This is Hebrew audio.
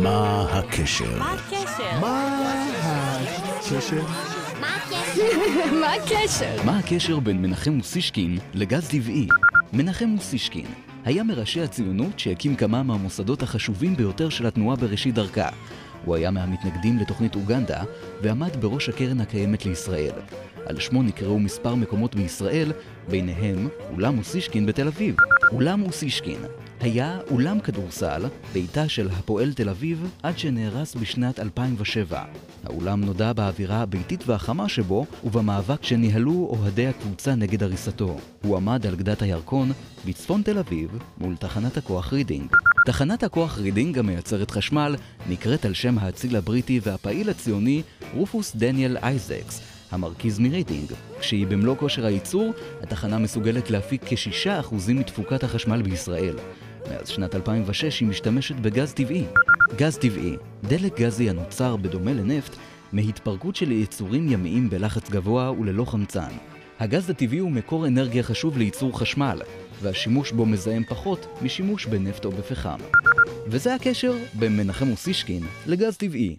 מה הקשר? מה הקשר? מה הקשר? מה הקשר? מה הקשר בין מנחם אוסישקין לגז טבעי? מנחם אוסישקין היה מראשי הציונות שהקים כמה מהמוסדות החשובים ביותר של התנועה בראשית דרכה. הוא היה מהמתנגדים לתוכנית אוגנדה ועמד בראש הקרן הקיימת לישראל. על שמו נקראו מספר מקומות בישראל, ביניהם אולם אוסישקין בתל אביב. אולם אוסישקין היה אולם כדורסל, ביתה של הפועל תל אביב, עד שנהרס בשנת 2007. האולם נודע באווירה הביתית והחמה שבו, ובמאבק שניהלו אוהדי הקבוצה נגד הריסתו. הוא עמד על גדת הירקון, בצפון תל אביב, מול תחנת הכוח רידינג. תחנת הכוח רידינג המייצרת חשמל נקראת על שם האציל הבריטי והפעיל הציוני רופוס דניאל אייזקס, המרקיז מרידינג. כשהיא במלוא כושר הייצור, התחנה מסוגלת להפיק כ-6% מתפוקת החשמל בישראל. מאז שנת 2006 היא משתמשת בגז טבעי. גז טבעי, דלק גזי הנוצר בדומה לנפט, מהתפרקות של יצורים ימיים בלחץ גבוה וללא חמצן. הגז הטבעי הוא מקור אנרגיה חשוב לייצור חשמל, והשימוש בו מזהם פחות משימוש בנפט או בפחם. וזה הקשר בין מנחם אוסישקין לגז טבעי.